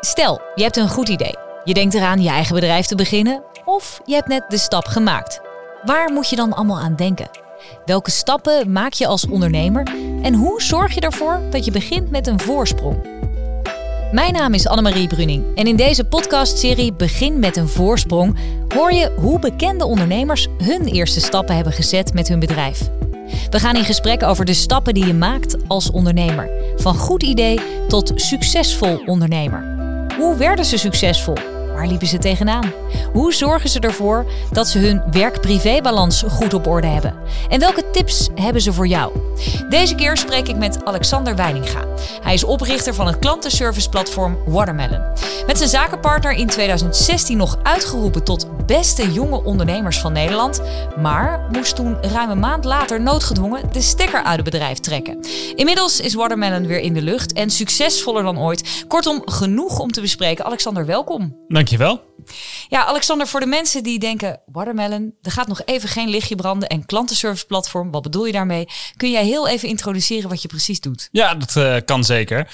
Stel, je hebt een goed idee. Je denkt eraan je eigen bedrijf te beginnen of je hebt net de stap gemaakt. Waar moet je dan allemaal aan denken? Welke stappen maak je als ondernemer en hoe zorg je ervoor dat je begint met een voorsprong? Mijn naam is Annemarie Bruning en in deze podcastserie Begin met een voorsprong hoor je hoe bekende ondernemers hun eerste stappen hebben gezet met hun bedrijf. We gaan in gesprek over de stappen die je maakt als ondernemer. Van goed idee tot succesvol ondernemer. Hoe werden ze succesvol? Waar liepen ze tegenaan? Hoe zorgen ze ervoor dat ze hun werk-privé-balans goed op orde hebben? En welke tips hebben ze voor jou? Deze keer spreek ik met Alexander Weininga. Hij is oprichter van het klantenserviceplatform Watermelon. Met zijn zakenpartner in 2016 nog uitgeroepen tot beste jonge ondernemers van Nederland, maar moest toen ruim een maand later noodgedwongen de stekker uit het bedrijf trekken. Inmiddels is Watermelon weer in de lucht en succesvoller dan ooit. Kortom, genoeg om te bespreken. Alexander, welkom. Dankjewel. Ja, Alexander, voor de mensen die denken, Watermelon, er gaat nog even geen lichtje branden en klantenserviceplatform, wat bedoel je daarmee? Kun jij heel even introduceren wat je precies doet? Ja, dat uh, kan zeker.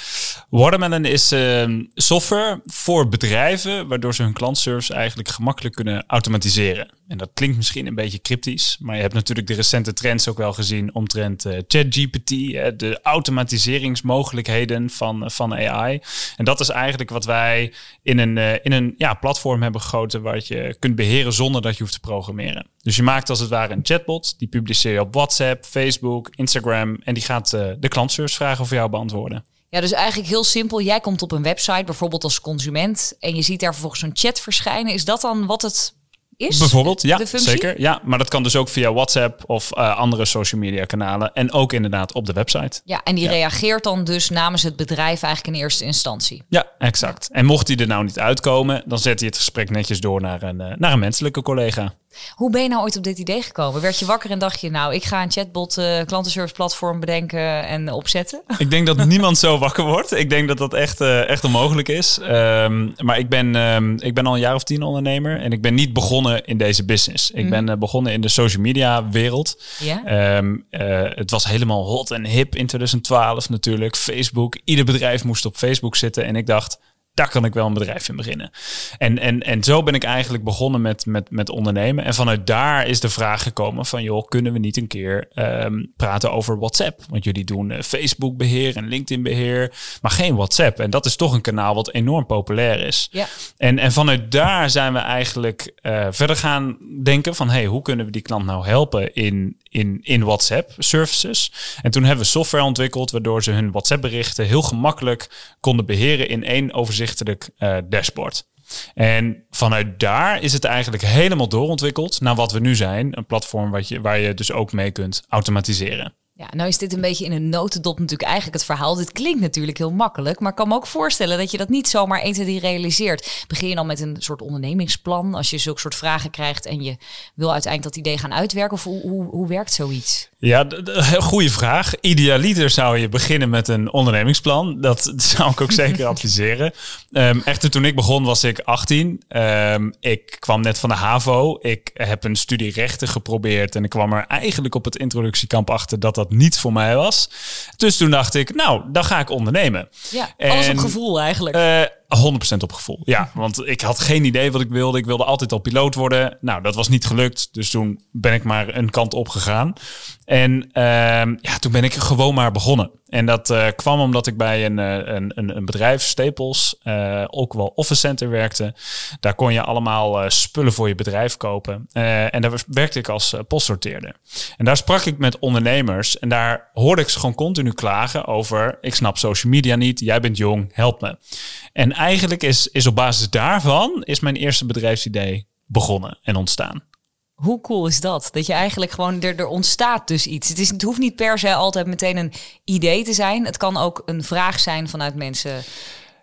Watermelon is uh, software voor bedrijven, waardoor ze hun klantservice eigenlijk gemakkelijk kunnen automatiseren. En dat klinkt misschien een beetje cryptisch, maar je hebt natuurlijk de recente trends ook wel gezien omtrent uh, ChatGPT, de automatiseringsmogelijkheden van, van AI. En dat is eigenlijk wat wij in een, uh, in een ja, platform hebben gegoten waar je kunt beheren zonder dat je hoeft te programmeren. Dus je maakt als het ware een chatbot, die publiceer je op WhatsApp, Facebook, Instagram en die gaat de klantservice vragen voor jou beantwoorden. Ja, dus eigenlijk heel simpel. Jij komt op een website, bijvoorbeeld als consument, en je ziet daar vervolgens een chat verschijnen. Is dat dan wat het is? Bijvoorbeeld, ja, zeker. Ja, maar dat kan dus ook via WhatsApp of uh, andere social media kanalen. En ook inderdaad op de website. Ja, en die ja. reageert dan dus namens het bedrijf eigenlijk in eerste instantie. Ja, exact. En mocht die er nou niet uitkomen, dan zet hij het gesprek netjes door naar een, uh, naar een menselijke collega. Hoe ben je nou ooit op dit idee gekomen? Werd je wakker en dacht je, nou, ik ga een chatbot uh, klantenservice platform bedenken en opzetten? Ik denk dat niemand zo wakker wordt. Ik denk dat dat echt, uh, echt onmogelijk is. Um, maar ik ben, um, ik ben al een jaar of tien ondernemer en ik ben niet begonnen in deze business. Ik mm. ben uh, begonnen in de social media wereld. Ja? Um, het was helemaal hot en hip in 2012 natuurlijk. Facebook, ieder bedrijf moest op Facebook zitten en ik dacht daar kan ik wel een bedrijf in beginnen. En, en, en zo ben ik eigenlijk begonnen met, met, met ondernemen. En vanuit daar is de vraag gekomen van... joh, kunnen we niet een keer um, praten over WhatsApp? Want jullie doen uh, Facebook beheer en LinkedIn beheer... maar geen WhatsApp. En dat is toch een kanaal wat enorm populair is. Ja. En, en vanuit daar zijn we eigenlijk uh, verder gaan denken van... hey, hoe kunnen we die klant nou helpen in, in, in WhatsApp services? En toen hebben we software ontwikkeld... waardoor ze hun WhatsApp berichten heel gemakkelijk konden beheren in één overzicht uh, dashboard. En vanuit daar is het eigenlijk helemaal doorontwikkeld naar wat we nu zijn. Een platform wat je, waar je dus ook mee kunt automatiseren. Ja, nou is dit een beetje in een notendop natuurlijk eigenlijk het verhaal. Dit klinkt natuurlijk heel makkelijk, maar ik kan me ook voorstellen dat je dat niet zomaar 1, 2, 3 realiseert. Begin je dan met een soort ondernemingsplan als je zulke soort vragen krijgt en je wil uiteindelijk dat idee gaan uitwerken? Of hoe, hoe, hoe werkt zoiets? Ja, goede vraag. Idealiter zou je beginnen met een ondernemingsplan. Dat zou ik ook zeker adviseren. Um, echter, toen ik begon was ik 18. Um, ik kwam net van de HAVO. Ik heb een studie rechten geprobeerd en ik kwam er eigenlijk op het introductiekamp achter dat dat niet voor mij was. Dus toen dacht ik, nou, dan ga ik ondernemen. Ja, alles op gevoel eigenlijk. Uh, 100% op gevoel. Ja, want ik had geen idee wat ik wilde. Ik wilde altijd al piloot worden. Nou, dat was niet gelukt. Dus toen ben ik maar een kant op gegaan. En uh, ja, toen ben ik gewoon maar begonnen. En dat uh, kwam omdat ik bij een, een, een, een bedrijf, Staples, uh, ook wel Office Center werkte. Daar kon je allemaal spullen voor je bedrijf kopen. en daar werkte ik als postsorteerder. En daar sprak ik met ondernemers. En daar hoorde ik ze gewoon continu klagen over... ik snap social media niet, jij bent jong, help me. En eigenlijk is, is op basis daarvan is mijn eerste bedrijfsidee begonnen en ontstaan. Hoe cool is dat? Dat je eigenlijk gewoon, er, er ontstaat dus iets. Het, is, het hoeft niet per se altijd meteen een idee te zijn. Het kan ook een vraag zijn vanuit mensen.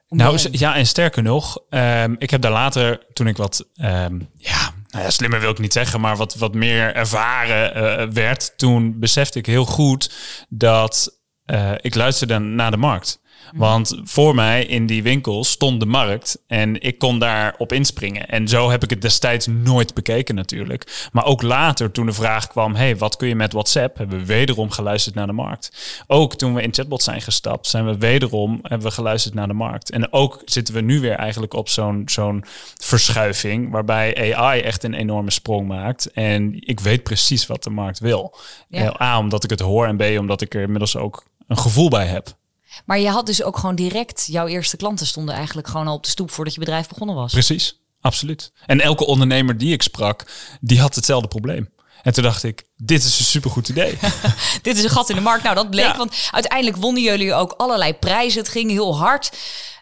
Nou ja, en sterker nog, um, ik heb daar later, toen ik wat, um, ja, nou ja, slimmer wil ik niet zeggen, maar wat, wat meer ervaren uh, werd, toen besefte ik heel goed dat uh, ik luisterde naar de markt. Want voor mij in die winkel stond de markt en ik kon daar op inspringen. En zo heb ik het destijds nooit bekeken natuurlijk. Maar ook later toen de vraag kwam, hey, wat kun je met WhatsApp? Hebben we wederom geluisterd naar de markt. Ook toen we in chatbot zijn gestapt, zijn we wederom hebben we geluisterd naar de markt. En ook zitten we nu weer eigenlijk op zo'n zo'n verschuiving waarbij AI echt een enorme sprong maakt. En ik weet precies wat de markt wil. Ja. A, omdat ik het hoor en B, omdat ik er inmiddels ook een gevoel bij heb. Maar je had dus ook gewoon direct, jouw eerste klanten stonden eigenlijk gewoon al op de stoep voordat je bedrijf begonnen was. Precies, absoluut. En elke ondernemer die ik sprak, die had hetzelfde probleem. En toen dacht ik, dit is een supergoed idee. Dit is een gat in de markt. Nou, dat bleek, Ja. want uiteindelijk wonnen jullie ook allerlei prijzen. Het ging heel hard.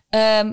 Ehm,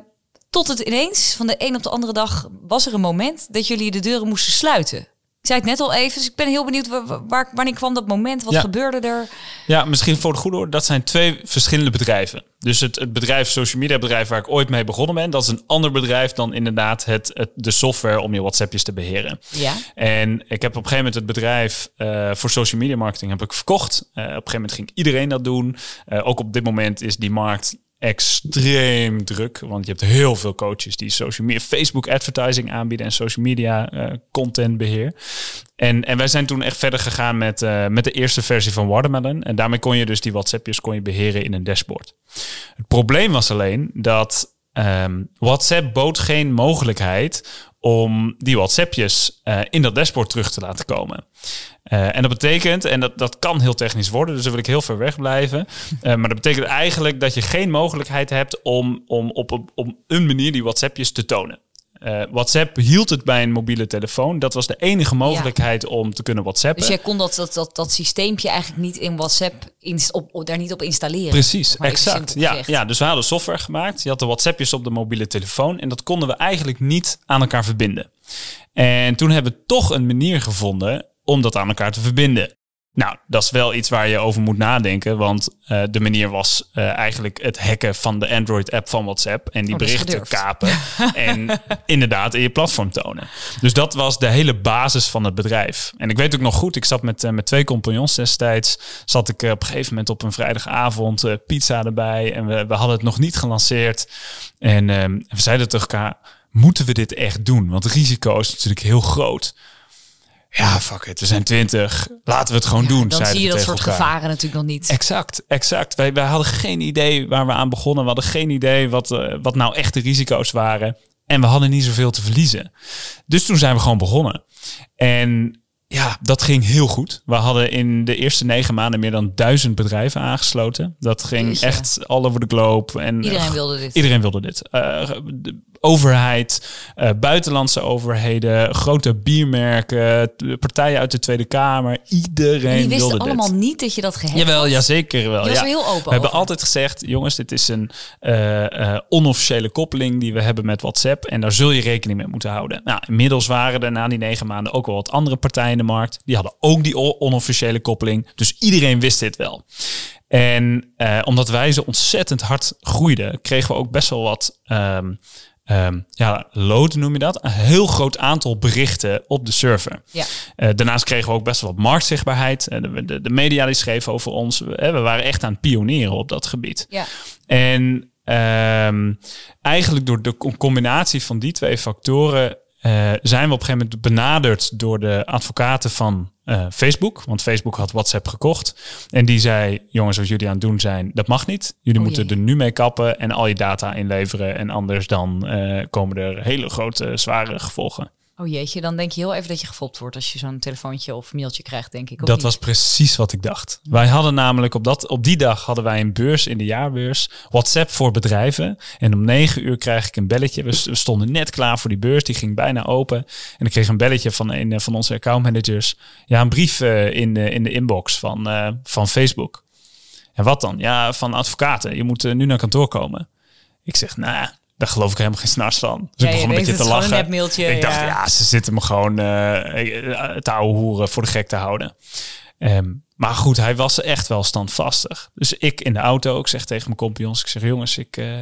tot het ineens, van de een op de andere dag, was er een moment dat jullie de deuren moesten sluiten. Zei het net al even, dus ik ben heel benieuwd, waar, waar- wanneer kwam dat moment? Wat Ja. gebeurde er? Ja, misschien voor de goede orde, dat zijn twee verschillende bedrijven. Dus het, het bedrijf, social media bedrijf waar ik ooit mee begonnen ben, dat is een ander bedrijf dan inderdaad het, het, de software om je WhatsAppjes te beheren. Ja. En ik heb op een gegeven moment het bedrijf eh, voor social media marketing heb ik verkocht. Eh, op een gegeven moment ging iedereen dat doen. Eh, ook op dit moment is die markt extreem druk, want je hebt heel veel coaches die social media, Facebook advertising aanbieden en social media eh, content beheer. En, en wij zijn toen echt verder gegaan met, eh, met de eerste versie van Watermelon. En daarmee kon je dus die WhatsAppjes kon je beheren in een dashboard. Het probleem was alleen dat ehm, WhatsApp bood geen mogelijkheid om die WhatsAppjes eh, in dat dashboard terug te laten komen. Eh, en dat betekent, en dat, dat kan heel technisch worden, dus daar wil ik heel ver weg blijven. Eh, maar dat betekent eigenlijk dat je geen mogelijkheid hebt om, om op, op, op een manier die WhatsAppjes te tonen. Eh, WhatsApp hield het bij een mobiele telefoon. Dat was de enige mogelijkheid om te kunnen WhatsAppen. Dus jij kon dat, dat, dat, dat systeempje eigenlijk niet in WhatsApp inst op, op- daar niet op installeren. Precies, exact. Ja, gezegd. ja, dus we hadden software gemaakt. Je had de WhatsAppjes op de mobiele telefoon. En dat konden we eigenlijk niet aan elkaar verbinden. En toen hebben we toch een manier gevonden om dat aan elkaar te verbinden. Nou, dat is wel iets waar je over moet nadenken. Want eh, de manier was eh, eigenlijk het hacken van de Android-app van WhatsApp. En die Oh, berichten kapen. en inderdaad in je platform tonen. Dus dat was de hele basis van het bedrijf. En ik weet ook nog goed, ik zat met, eh, met twee compagnons destijds. Zat ik op een gegeven moment op een vrijdagavond pizza erbij. En we, we hadden het nog niet gelanceerd. En ehm, we zeiden tegen elkaar, moeten we dit echt doen? Want het risico is natuurlijk heel groot. Ja, fuck it, we zijn twintig. Laten we het gewoon doen. Dan zie je dat soort elkaar. gevaren natuurlijk nog niet. Exact, exact. Wij, wij hadden geen idee waar we aan begonnen. We hadden geen idee wat, eh, wat nou echt de risico's waren. En we hadden niet zoveel te verliezen. Dus toen zijn we gewoon begonnen. En ja, dat ging heel goed. We hadden in de eerste negen maanden meer dan duizend bedrijven aangesloten. Dat ging Jeetje. echt all over the globe. En, Iedereen eh, wilde dit. Iedereen wilde dit. Eh, overheid, eh, buitenlandse overheden, grote biermerken, partijen uit de Tweede Kamer. Iedereen En die wisten wilde allemaal dit. niet dat je dat gehackt Jawel, had. ja, zeker wel. Je ja. heel open we hebben altijd gezegd, jongens, dit is een eh, onofficiële koppeling die we hebben met WhatsApp. En daar zul je rekening mee moeten houden. Nou, inmiddels waren er na die negen maanden ook wel wat andere partijen in de markt. Die hadden ook die onofficiële koppeling. Dus iedereen wist dit wel. En omdat wij zo ontzettend hard groeiden, kregen we ook best wel wat... ehm ehm, ja, load noem je dat. Een heel groot aantal berichten op de server. Ja. Eh, daarnaast kregen we ook best wel wat marktzichtbaarheid. Eh, de, de, de media die schreven over ons. We, eh, we waren echt aan het pionieren op dat gebied. Ja. En ehm, eigenlijk door de co- combinatie van die twee factoren zijn we op een gegeven moment benaderd door de advocaten van eh, Facebook. Want Facebook had WhatsApp gekocht. En die zei, jongens, wat jullie aan het doen zijn, dat mag niet. Jullie Oh moeten jee. er nu mee kappen en al je data inleveren. En anders dan eh, komen er hele grote, zware gevolgen. Oh jeetje, dan denk je heel even dat je gefopt wordt als je zo'n telefoontje of mailtje krijgt, denk ik. Dat niet? was precies wat ik dacht. Wij hadden namelijk op, dat, op die dag hadden wij een beurs in de jaarbeurs. WhatsApp voor bedrijven. En om negen uur krijg ik een belletje. We, st- we stonden net klaar voor die beurs. Die ging bijna open. En ik kreeg een belletje van een van onze accountmanagers. Ja, een brief eh, in, de, in de inbox van, eh, van Facebook. En wat dan? Ja, van advocaten. Je moet eh, nu naar kantoor komen. Ik zeg, nou, daar geloof ik helemaal geen snars van. Dus Ja, ik begon een beetje te het lachen. een ik dacht, ja. ja, ze zitten me gewoon eh te ouwe hoeren voor de gek te houden. Ehm, maar goed, hij was echt wel standvastig. Dus ik in de auto, ik zeg tegen mijn compagnons, ik zeg jongens, ik, eh,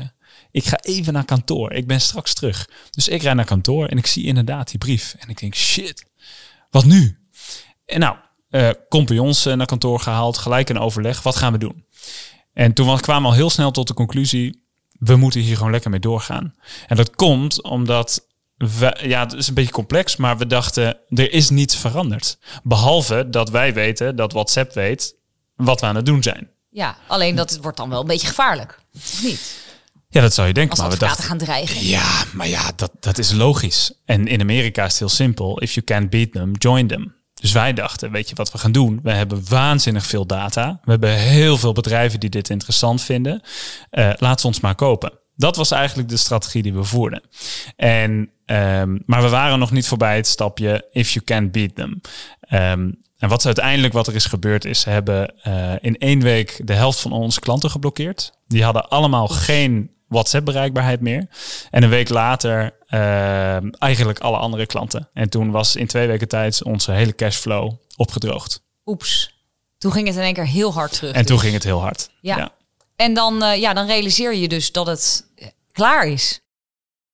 ik ga even naar kantoor. Ik ben straks terug. Dus ik rijd naar kantoor en ik zie inderdaad die brief. En ik denk, shit, wat nu? En nou, eh compagnons eh, naar kantoor gehaald, gelijk een overleg. Wat gaan we doen? En toen kwamen we al heel snel tot de conclusie, we moeten hier gewoon lekker mee doorgaan. En dat komt omdat, we, ja, het is een beetje complex, maar we dachten, er is niets veranderd. Behalve dat wij weten, dat WhatsApp weet, wat we aan het doen zijn. Ja, alleen dat wordt dan wel een beetje gevaarlijk. Of niet? Ja, dat zou je denken, Als maar we dachten... gaan dreigen. Ja, maar ja, dat, dat is logisch. En in Amerika is het heel simpel. If you can't beat them, join them. Dus wij dachten, weet je wat we gaan doen? We hebben waanzinnig veel data. We hebben heel veel bedrijven die dit interessant vinden. Eh, laat ze ons maar kopen. Dat was eigenlijk de strategie die we voerden. En, ehm, maar we waren nog niet voorbij het stapje if you can't beat them. Ehm, en wat uiteindelijk wat er is gebeurd is, ze hebben eh, in één week de helft van onze klanten geblokkeerd. Die hadden allemaal geen WhatsApp bereikbaarheid meer. En een week later ehm, eigenlijk alle andere klanten. En toen was in twee weken tijd onze hele cashflow opgedroogd. Oeps. Toen ging het in één keer heel hard terug. En toen dus. ging het heel hard. Ja. En dan, eh, ja, dan realiseer je dus dat het eh, klaar is.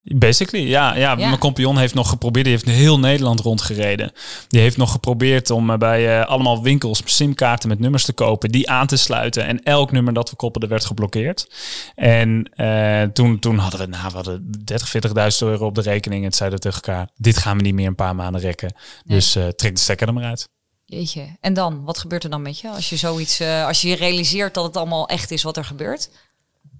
Basically, ja, ja. Ja. Mijn compagnon heeft nog geprobeerd, die heeft heel Nederland rondgereden. Die heeft nog geprobeerd om eh, bij eh, allemaal winkels simkaarten met nummers te kopen, die aan te sluiten. En elk nummer dat we koppelden werd geblokkeerd. En eh, toen, toen hadden we, nou, we hadden 30, 40.000 euro op de rekening. En zeiden we tegen elkaar, dit gaan we niet meer een paar maanden rekken. Dus trek de stekker er maar uit. Jeetje. En dan, wat gebeurt er dan met je? Als je zoiets, als je realiseert dat het allemaal echt is wat er gebeurt.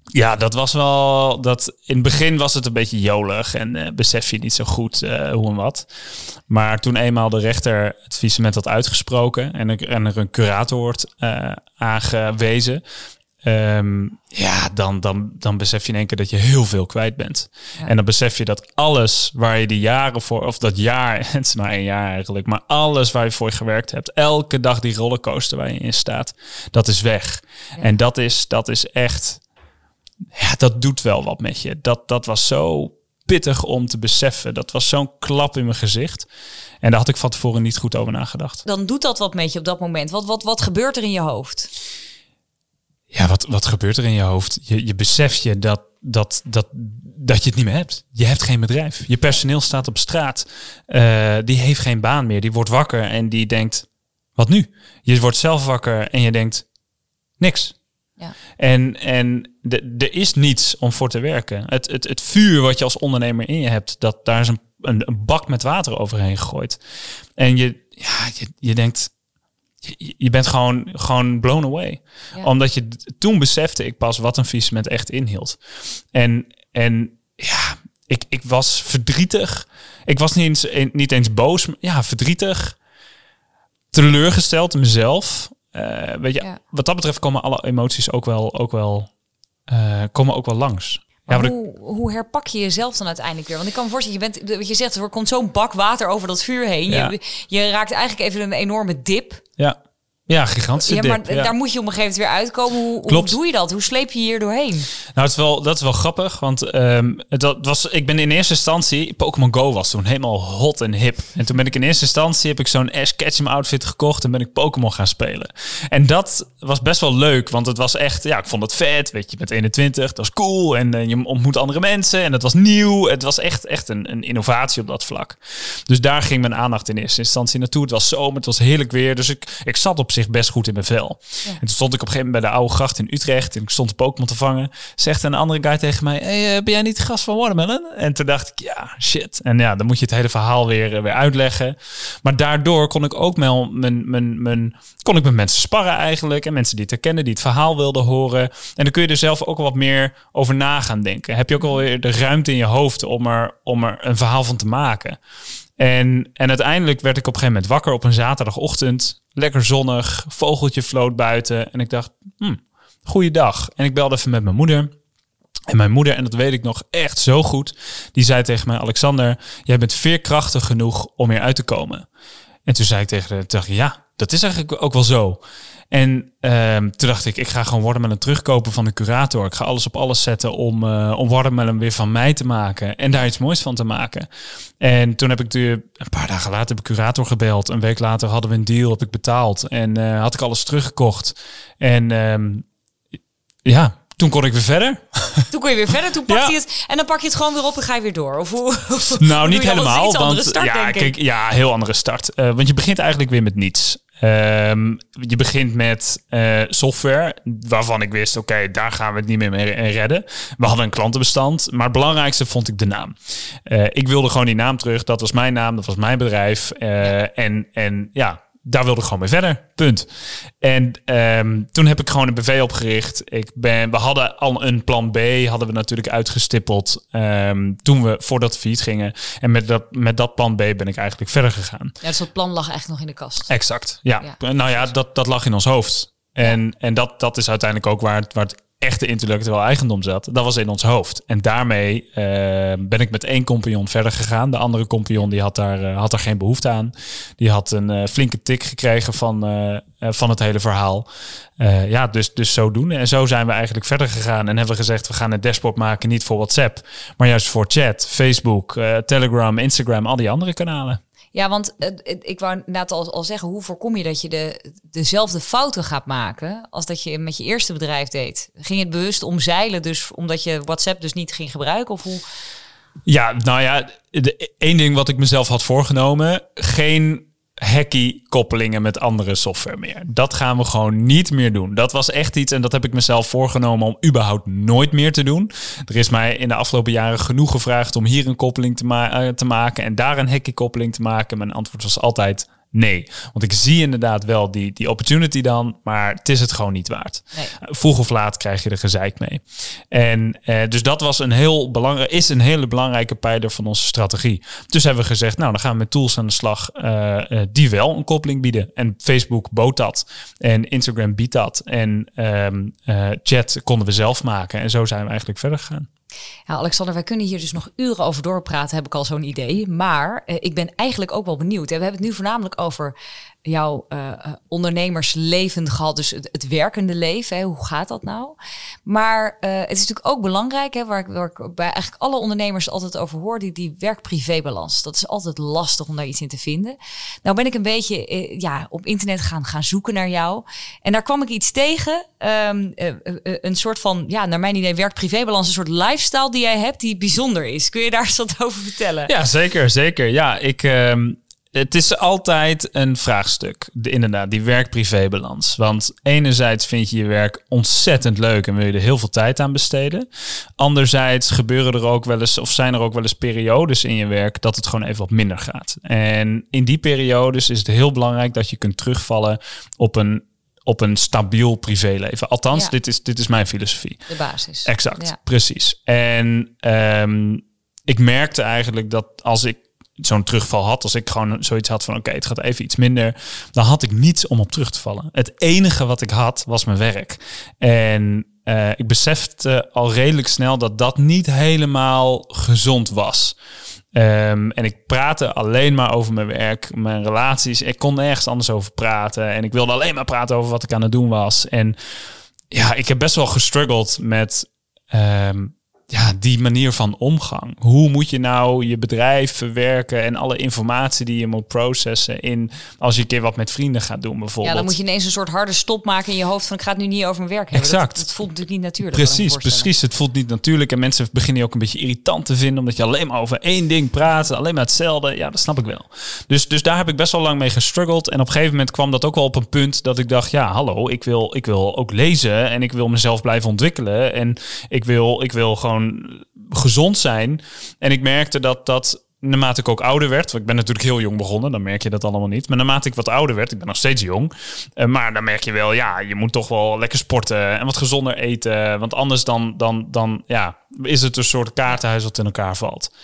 Ja, dat was wel. Dat, in het begin was het een beetje jolig en eh, besef je niet zo goed eh, hoe en wat. Maar toen eenmaal de rechter het faillissement had uitgesproken en er, en er een curator wordt eh, aangewezen. ehm, ja, dan, dan, dan besef je in één keer dat je heel veel kwijt bent. Ja. En dan besef je dat alles waar je die jaren voor, of dat jaar, het is maar één jaar eigenlijk, maar alles waar je voor gewerkt hebt, elke dag die rollercoaster waar je in staat, dat is weg. En dat is, dat is echt, ja, dat doet wel wat met je. Dat, dat was zo pittig om te beseffen. Dat was zo'n klap in mijn gezicht. En daar had ik van tevoren niet goed over nagedacht. Dan doet dat wat met je op dat moment. Wat, wat, wat gebeurt er in je hoofd? Ja, wat, wat gebeurt er in je hoofd? Je, je beseft je dat, dat, dat, dat je het niet meer hebt. Je hebt geen bedrijf. Je personeel staat op straat. Eh, die heeft geen baan meer. Die wordt wakker en die denkt, wat nu? Je wordt zelf wakker en je denkt, niks. Ja. En, en er is niets om voor te werken. Het, het, het vuur wat je als ondernemer in je hebt, dat daar is een, een, een bak met water overheen gegooid. En je, ja, je, je denkt, je, je bent gewoon, gewoon blown away. Ja. Omdat je toen besefte ik pas wat een faillissement echt inhield. En, en ja, ik, ik was verdrietig. Ik was niet eens, niet eens boos, maar ja, verdrietig. Teleurgesteld in mezelf. Eh, weet je, Ja. wat dat betreft komen alle emoties ook wel, ook wel, eh, komen ook wel langs. Ja, hoe, hoe herpak je jezelf dan uiteindelijk weer? Want ik kan me voorstellen, je bent, wat je zegt, er komt zo'n bak water over dat vuur heen. Ja. Je, je raakt eigenlijk even een enorme dip. ja. Ja, gigantische Ja, maar dip, ja. daar moet je op een gegeven moment weer uitkomen. Hoe, hoe doe je dat? Hoe sleep je hier doorheen? Nou, het is wel, dat is wel grappig, want ehm, dat was, ik ben in eerste instantie, Pokémon Go was toen helemaal hot en hip. En toen ben ik in eerste instantie, heb ik zo'n Ash Ketchum outfit gekocht en ben ik Pokémon gaan spelen. En dat was best wel leuk, want het was echt, ja, ik vond het vet, weet je, met 21, dat was cool en eh, je ontmoet andere mensen en het was nieuw. Het was echt, echt een, een innovatie op dat vlak. Dus daar ging mijn aandacht in eerste instantie naartoe. Het was zomer, het was heerlijk weer, dus ik, ik zat op zich best goed in mijn vel. En toen stond ik op een gegeven moment bij de oude gracht in Utrecht en ik stond Pokémon te vangen. Zegt een andere guy tegen mij, hey, eh, ben jij niet de gast van Watermelon? En toen dacht ik, ja, shit. En ja, dan moet je het hele verhaal weer, eh, weer uitleggen. Maar daardoor kon ik ook wel mijn, mijn, mijn, kon ik met mensen sparren eigenlijk. En mensen die het herkennen, die het verhaal wilden horen. En dan kun je er zelf ook wat meer over na gaan denken. Heb je ook alweer de ruimte in je hoofd om er, om er een verhaal van te maken. En, en uiteindelijk werd ik op een gegeven moment wakker op een zaterdagochtend. Lekker zonnig, vogeltje floot buiten. En ik dacht, hm, goeiedag. En ik belde even met mijn moeder. En mijn moeder, en dat weet ik nog echt zo goed, die zei tegen mij, Alexander, jij bent veerkrachtig genoeg om hier uit te komen. En toen zei ik tegen haar, dacht ja, dat is eigenlijk ook wel zo. En ehm, toen dacht ik, ik ga gewoon Watermelon terugkopen van de curator. Ik ga alles op alles zetten om, eh om Watermelon weer van mij te maken. En daar iets moois van te maken. En toen heb ik de, een paar dagen later heb ik curator gebeld. Een week later hadden we een deal, heb ik betaald. En eh, had ik alles teruggekocht. En ehm, ja, toen kon ik weer verder. Toen kon je weer verder, toen pak Ja. je het en dan pak je het gewoon weer op en ga je weer door. Of hoe, Nou, niet helemaal. iets Want start, ja, kijk, ja, heel andere start. Eh, want je begint eigenlijk weer met niets. Ehm, je begint met eh, software waarvan ik wist, oké, daar gaan we het niet meer mee redden. We hadden een klantenbestand, maar het belangrijkste vond ik de naam. Eh, ik wilde gewoon die naam terug. Dat was mijn naam, dat was mijn bedrijf. Eh, en, en ja, daar wilde ik gewoon mee verder. Punt. En ehm, toen heb ik gewoon een BV opgericht. Ik ben, we hadden al een plan B, hadden we natuurlijk uitgestippeld ehm, toen we voordat failliet gingen. En met dat, met dat plan B ben ik eigenlijk verder gegaan. Ja, dus dat plan lag eigenlijk nog in de kast. Exact. Ja. Ja. Nou ja, dat, dat lag in ons hoofd. En, en dat, dat is uiteindelijk ook waar het, waar het echte intellectueel eigendom zat. Dat was in ons hoofd. En daarmee eh, ben ik met één compagnon verder gegaan. De andere compagnon die had daar, eh, had daar geen behoefte aan. Die had een eh, flinke tik gekregen van, van het hele verhaal. Ja, dus, dus zodoende. En zo zijn we eigenlijk verder gegaan. En hebben gezegd, we gaan een dashboard maken niet voor WhatsApp. Maar juist voor chat, Facebook, Telegram, Instagram, al die andere kanalen. Ja, want ik wou inderdaad al, al zeggen, hoe voorkom je dat je de, dezelfde fouten gaat maken als dat je met je eerste bedrijf deed? Ging het bewust omzeilen, dus omdat je WhatsApp dus niet ging gebruiken? Of hoe? Ja, nou ja, één ding wat ik mezelf had voorgenomen: geen hacky koppelingen met andere software meer. Dat gaan we gewoon niet meer doen. Dat was echt iets en dat heb ik mezelf voorgenomen om überhaupt nooit meer te doen. Er is mij in de afgelopen jaren genoeg gevraagd om hier een koppeling te, ma- eh, te maken en daar een hacky koppeling te maken. Mijn antwoord was altijd nee. Want ik zie inderdaad wel die, die opportunity dan, maar het is het gewoon niet waard. Nee. Vroeg of laat krijg je er gezeik mee. En eh, dus dat was een heel belangrijk, is een hele belangrijke pijler van onze strategie. Dus hebben we gezegd, nou dan gaan we met tools aan de slag eh, eh, die wel een koppeling bieden. En Facebook bood dat. En Instagram biedt dat. En ehm, eh, chat konden we zelf maken. En zo zijn we eigenlijk verder gegaan. Ja, Alexander, wij kunnen hier dus nog uren over doorpraten, heb ik al zo'n idee. Maar eh, ik ben eigenlijk ook wel benieuwd. We hebben het nu voornamelijk over jouw eh, ondernemersleven gehad, dus het, werkende leven. Hè. Hoe gaat dat nou? Maar eh, het is natuurlijk ook belangrijk, hè, waar, ik, waar ik bij eigenlijk alle ondernemers altijd over hoor, die, die werk-privé-balans. Dat is altijd lastig om daar iets in te vinden. Nou ben ik een beetje ja, op internet gaan, gaan zoeken naar jou. En daar kwam ik iets tegen. ehm, eh, eh, eh, een soort van, ja, naar mijn idee, werk-privé-balans. Een soort lifestyle die jij hebt die bijzonder is. Kun je daar eens wat over vertellen? Ja, zeker, zeker. Ja, ik, ehm, het is altijd een vraagstuk, de, inderdaad, die werk-privé-balans. Want enerzijds vind je je werk ontzettend leuk en wil je er heel veel tijd aan besteden. Anderzijds gebeuren er ook wel eens, of zijn er ook wel eens periodes in je werk dat het gewoon even wat minder gaat. En in die periodes is het heel belangrijk dat je kunt terugvallen op een, op een stabiel privéleven. Althans, Ja. dit, is, dit is mijn filosofie. De basis. Exact, Ja. precies. En ehm, ik merkte eigenlijk dat als ik zo'n terugval had, als ik gewoon zoiets had van oké, het gaat even iets minder, dan had ik niets om op terug te vallen. Het enige wat ik had was mijn werk. En eh, ik besefte al redelijk snel dat dat niet helemaal gezond was. Ehm, en ik praatte alleen maar over mijn werk, mijn relaties. Ik kon nergens anders over praten. En ik wilde alleen maar praten over wat ik aan het doen was. En ja, ik heb best wel gestruggeld met ehm, ja, die manier van omgang. Hoe moet je nou je bedrijf verwerken en alle informatie die je moet processen in als je een keer wat met vrienden gaat doen Ja, bijvoorbeeld. dan moet je ineens een soort harde stop maken in je hoofd van ik ga het nu niet over mijn werk hebben. Exact. Dat, dat voelt natuurlijk niet natuurlijk. Precies, precies. Het voelt niet natuurlijk. En mensen beginnen je ook een beetje irritant te vinden. Omdat je alleen maar over één ding praat. Alleen maar hetzelfde. Ja, dat snap ik wel. Dus, dus daar heb ik best wel lang mee gestruggeld. En op een gegeven moment kwam dat ook wel op een punt dat ik dacht... Ja, hallo, ik wil, ik wil ook lezen. En ik wil mezelf blijven ontwikkelen. En ik wil, ik wil gewoon gezond zijn. En ik merkte dat dat... Naarmate ik ook ouder werd, want ik ben natuurlijk heel jong begonnen, dan merk je dat allemaal niet. Maar naarmate ik wat ouder werd, ik ben nog steeds jong, eh, maar dan merk je wel, ja, je moet toch wel lekker sporten en wat gezonder eten. Want anders dan, dan, dan ja, is het een soort kaartenhuis wat in elkaar valt.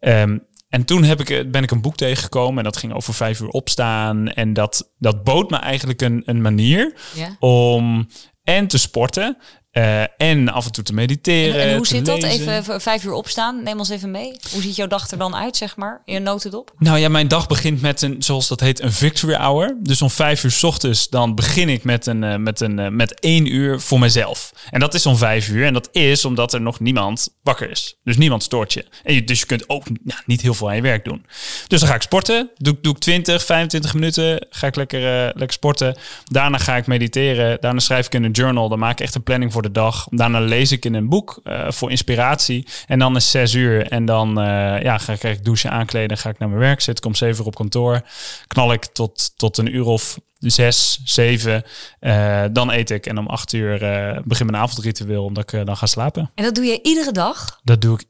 Ehm, en toen heb ik, eh, ben ik een boek tegengekomen en dat ging over vijf uur opstaan. En dat, dat bood me eigenlijk een, een manier Ja. om en te sporten eh, en af en toe te mediteren. En, en hoe zit dat? Even v- vijf uur opstaan. Neem ons even mee. Hoe ziet jouw dag er dan uit, zeg maar? In een notendop? Nou ja, mijn dag begint met een, zoals dat heet, een victory hour. Dus om vijf uur 's ochtends, dan begin ik met, een, eh, met, een, eh, met één uur voor mezelf. En dat is om vijf uur. En dat is omdat er nog niemand wakker is. Dus niemand stoort je. En je dus je kunt ook ja, niet heel veel aan je werk doen. Dus dan ga ik sporten. Doe, doe ik 20, 25 minuten. Ga ik lekker, eh, lekker sporten. Daarna ga ik mediteren. Daarna schrijf ik in een journal. Dan maak ik echt een planning voor de de dag. Daarna lees ik in een boek uh, voor inspiratie. En dan is zes uur. En dan uh, ja, ga ik, ik douchen, aankleden. Ga ik naar mijn werk zitten. Kom zeven uur op kantoor. Knal ik tot, tot een uur of zes, zeven. Uh, dan eet ik. En om acht uur begin mijn avondritueel. Omdat ik dan ga slapen. En dat doe je iedere dag? Dat doe ik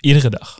iedere dag.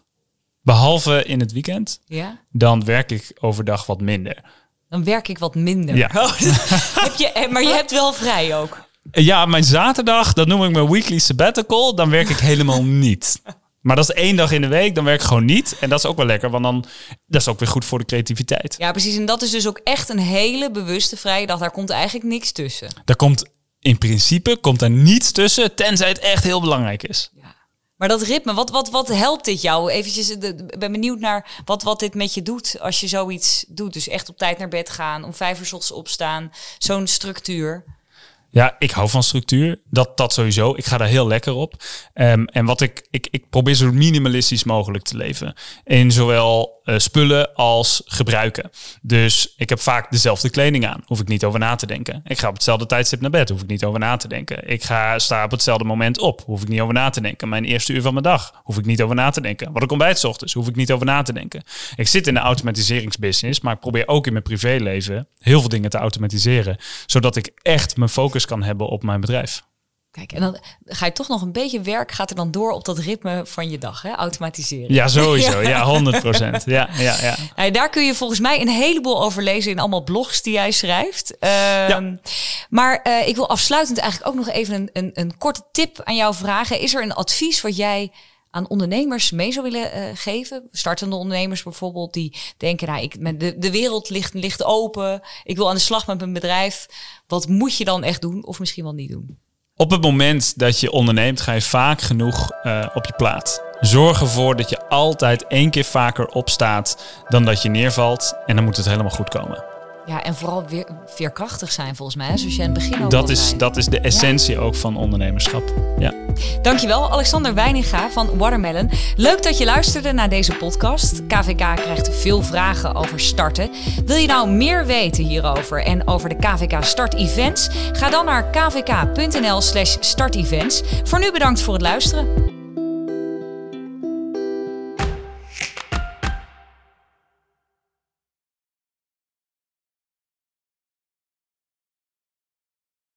Behalve in het weekend. Ja. Dan werk ik overdag wat minder. Dan werk ik wat minder. Ja. Oh, heb je, maar je hebt wel vrij ook. Ja, mijn zaterdag, dat noem ik mijn weekly sabbatical. Dan werk ik helemaal niet. Maar dat is één dag in de week, dan werk ik gewoon niet. En dat is ook wel lekker, want dan dat is ook weer goed voor de creativiteit. Ja, precies. En dat is dus ook echt een hele bewuste vrije dag. Daar komt eigenlijk niks tussen. Daar komt in principe komt er niets tussen, tenzij het echt heel belangrijk is. Ja. Maar dat ritme, wat, wat, wat helpt dit jou? Eventjes, ik ben benieuwd naar wat, wat dit met je doet als je zoiets doet. Dus echt op tijd naar bed gaan, om vijf uur ochtends opstaan, zo'n structuur. Ja, ik hou van structuur. Dat, dat sowieso. Ik ga daar heel lekker op. Um, en wat ik, ik, ik probeer zo minimalistisch mogelijk te leven. In zowel uh, spullen als gebruiken. Dus ik heb vaak dezelfde kleding aan. Hoef ik niet over na te denken. Ik ga op hetzelfde tijdstip naar bed. Hoef ik niet over na te denken. Ik ga sta op hetzelfde moment op. Hoef ik niet over na te denken. Mijn eerste uur van mijn dag. Hoef ik niet over na te denken. Wat ik ontbijt ochtends. Hoef ik niet over na te denken. Ik zit in de automatiseringsbusiness. Maar ik probeer ook in mijn privéleven heel veel dingen te automatiseren. Zodat ik echt mijn focus kan hebben op mijn bedrijf. Kijk, en dan ga je toch nog een beetje werk, gaat er dan door op dat ritme van je dag, hè? automatiseren. Ja, sowieso. ja, 100 procent. Ja, ja, ja. Nou, daar kun je volgens mij een heleboel over lezen in allemaal blogs die jij schrijft. Uh, ja. Maar uh, ik wil afsluitend eigenlijk ook nog even een, een, een korte tip aan jou vragen. Is er een advies wat jij aan ondernemers mee zou willen uh, geven? Startende ondernemers bijvoorbeeld, die denken, nou, ik, de, de wereld ligt, ligt open, ik wil aan de slag met mijn bedrijf. Wat moet je dan echt doen of misschien wel niet doen? Op het moment dat je onderneemt, ga je vaak genoeg uh, op je plaat. Zorg ervoor dat je altijd één keer vaker opstaat dan dat je neervalt. En dan moet het helemaal goed komen. Ja, en vooral weer veerkrachtig zijn volgens mij. Zoals je in het begin ook dat is, Dat is de essentie ook van ondernemerschap. Ja. Dankjewel, Alexander Weininga van Watermelon. Leuk dat je luisterde naar deze podcast. KVK krijgt veel vragen over starten. Wil je nou meer weten hierover en over de KVK Start Events? Ga dan naar kvk.nl slash startevents. Voor nu bedankt voor het luisteren.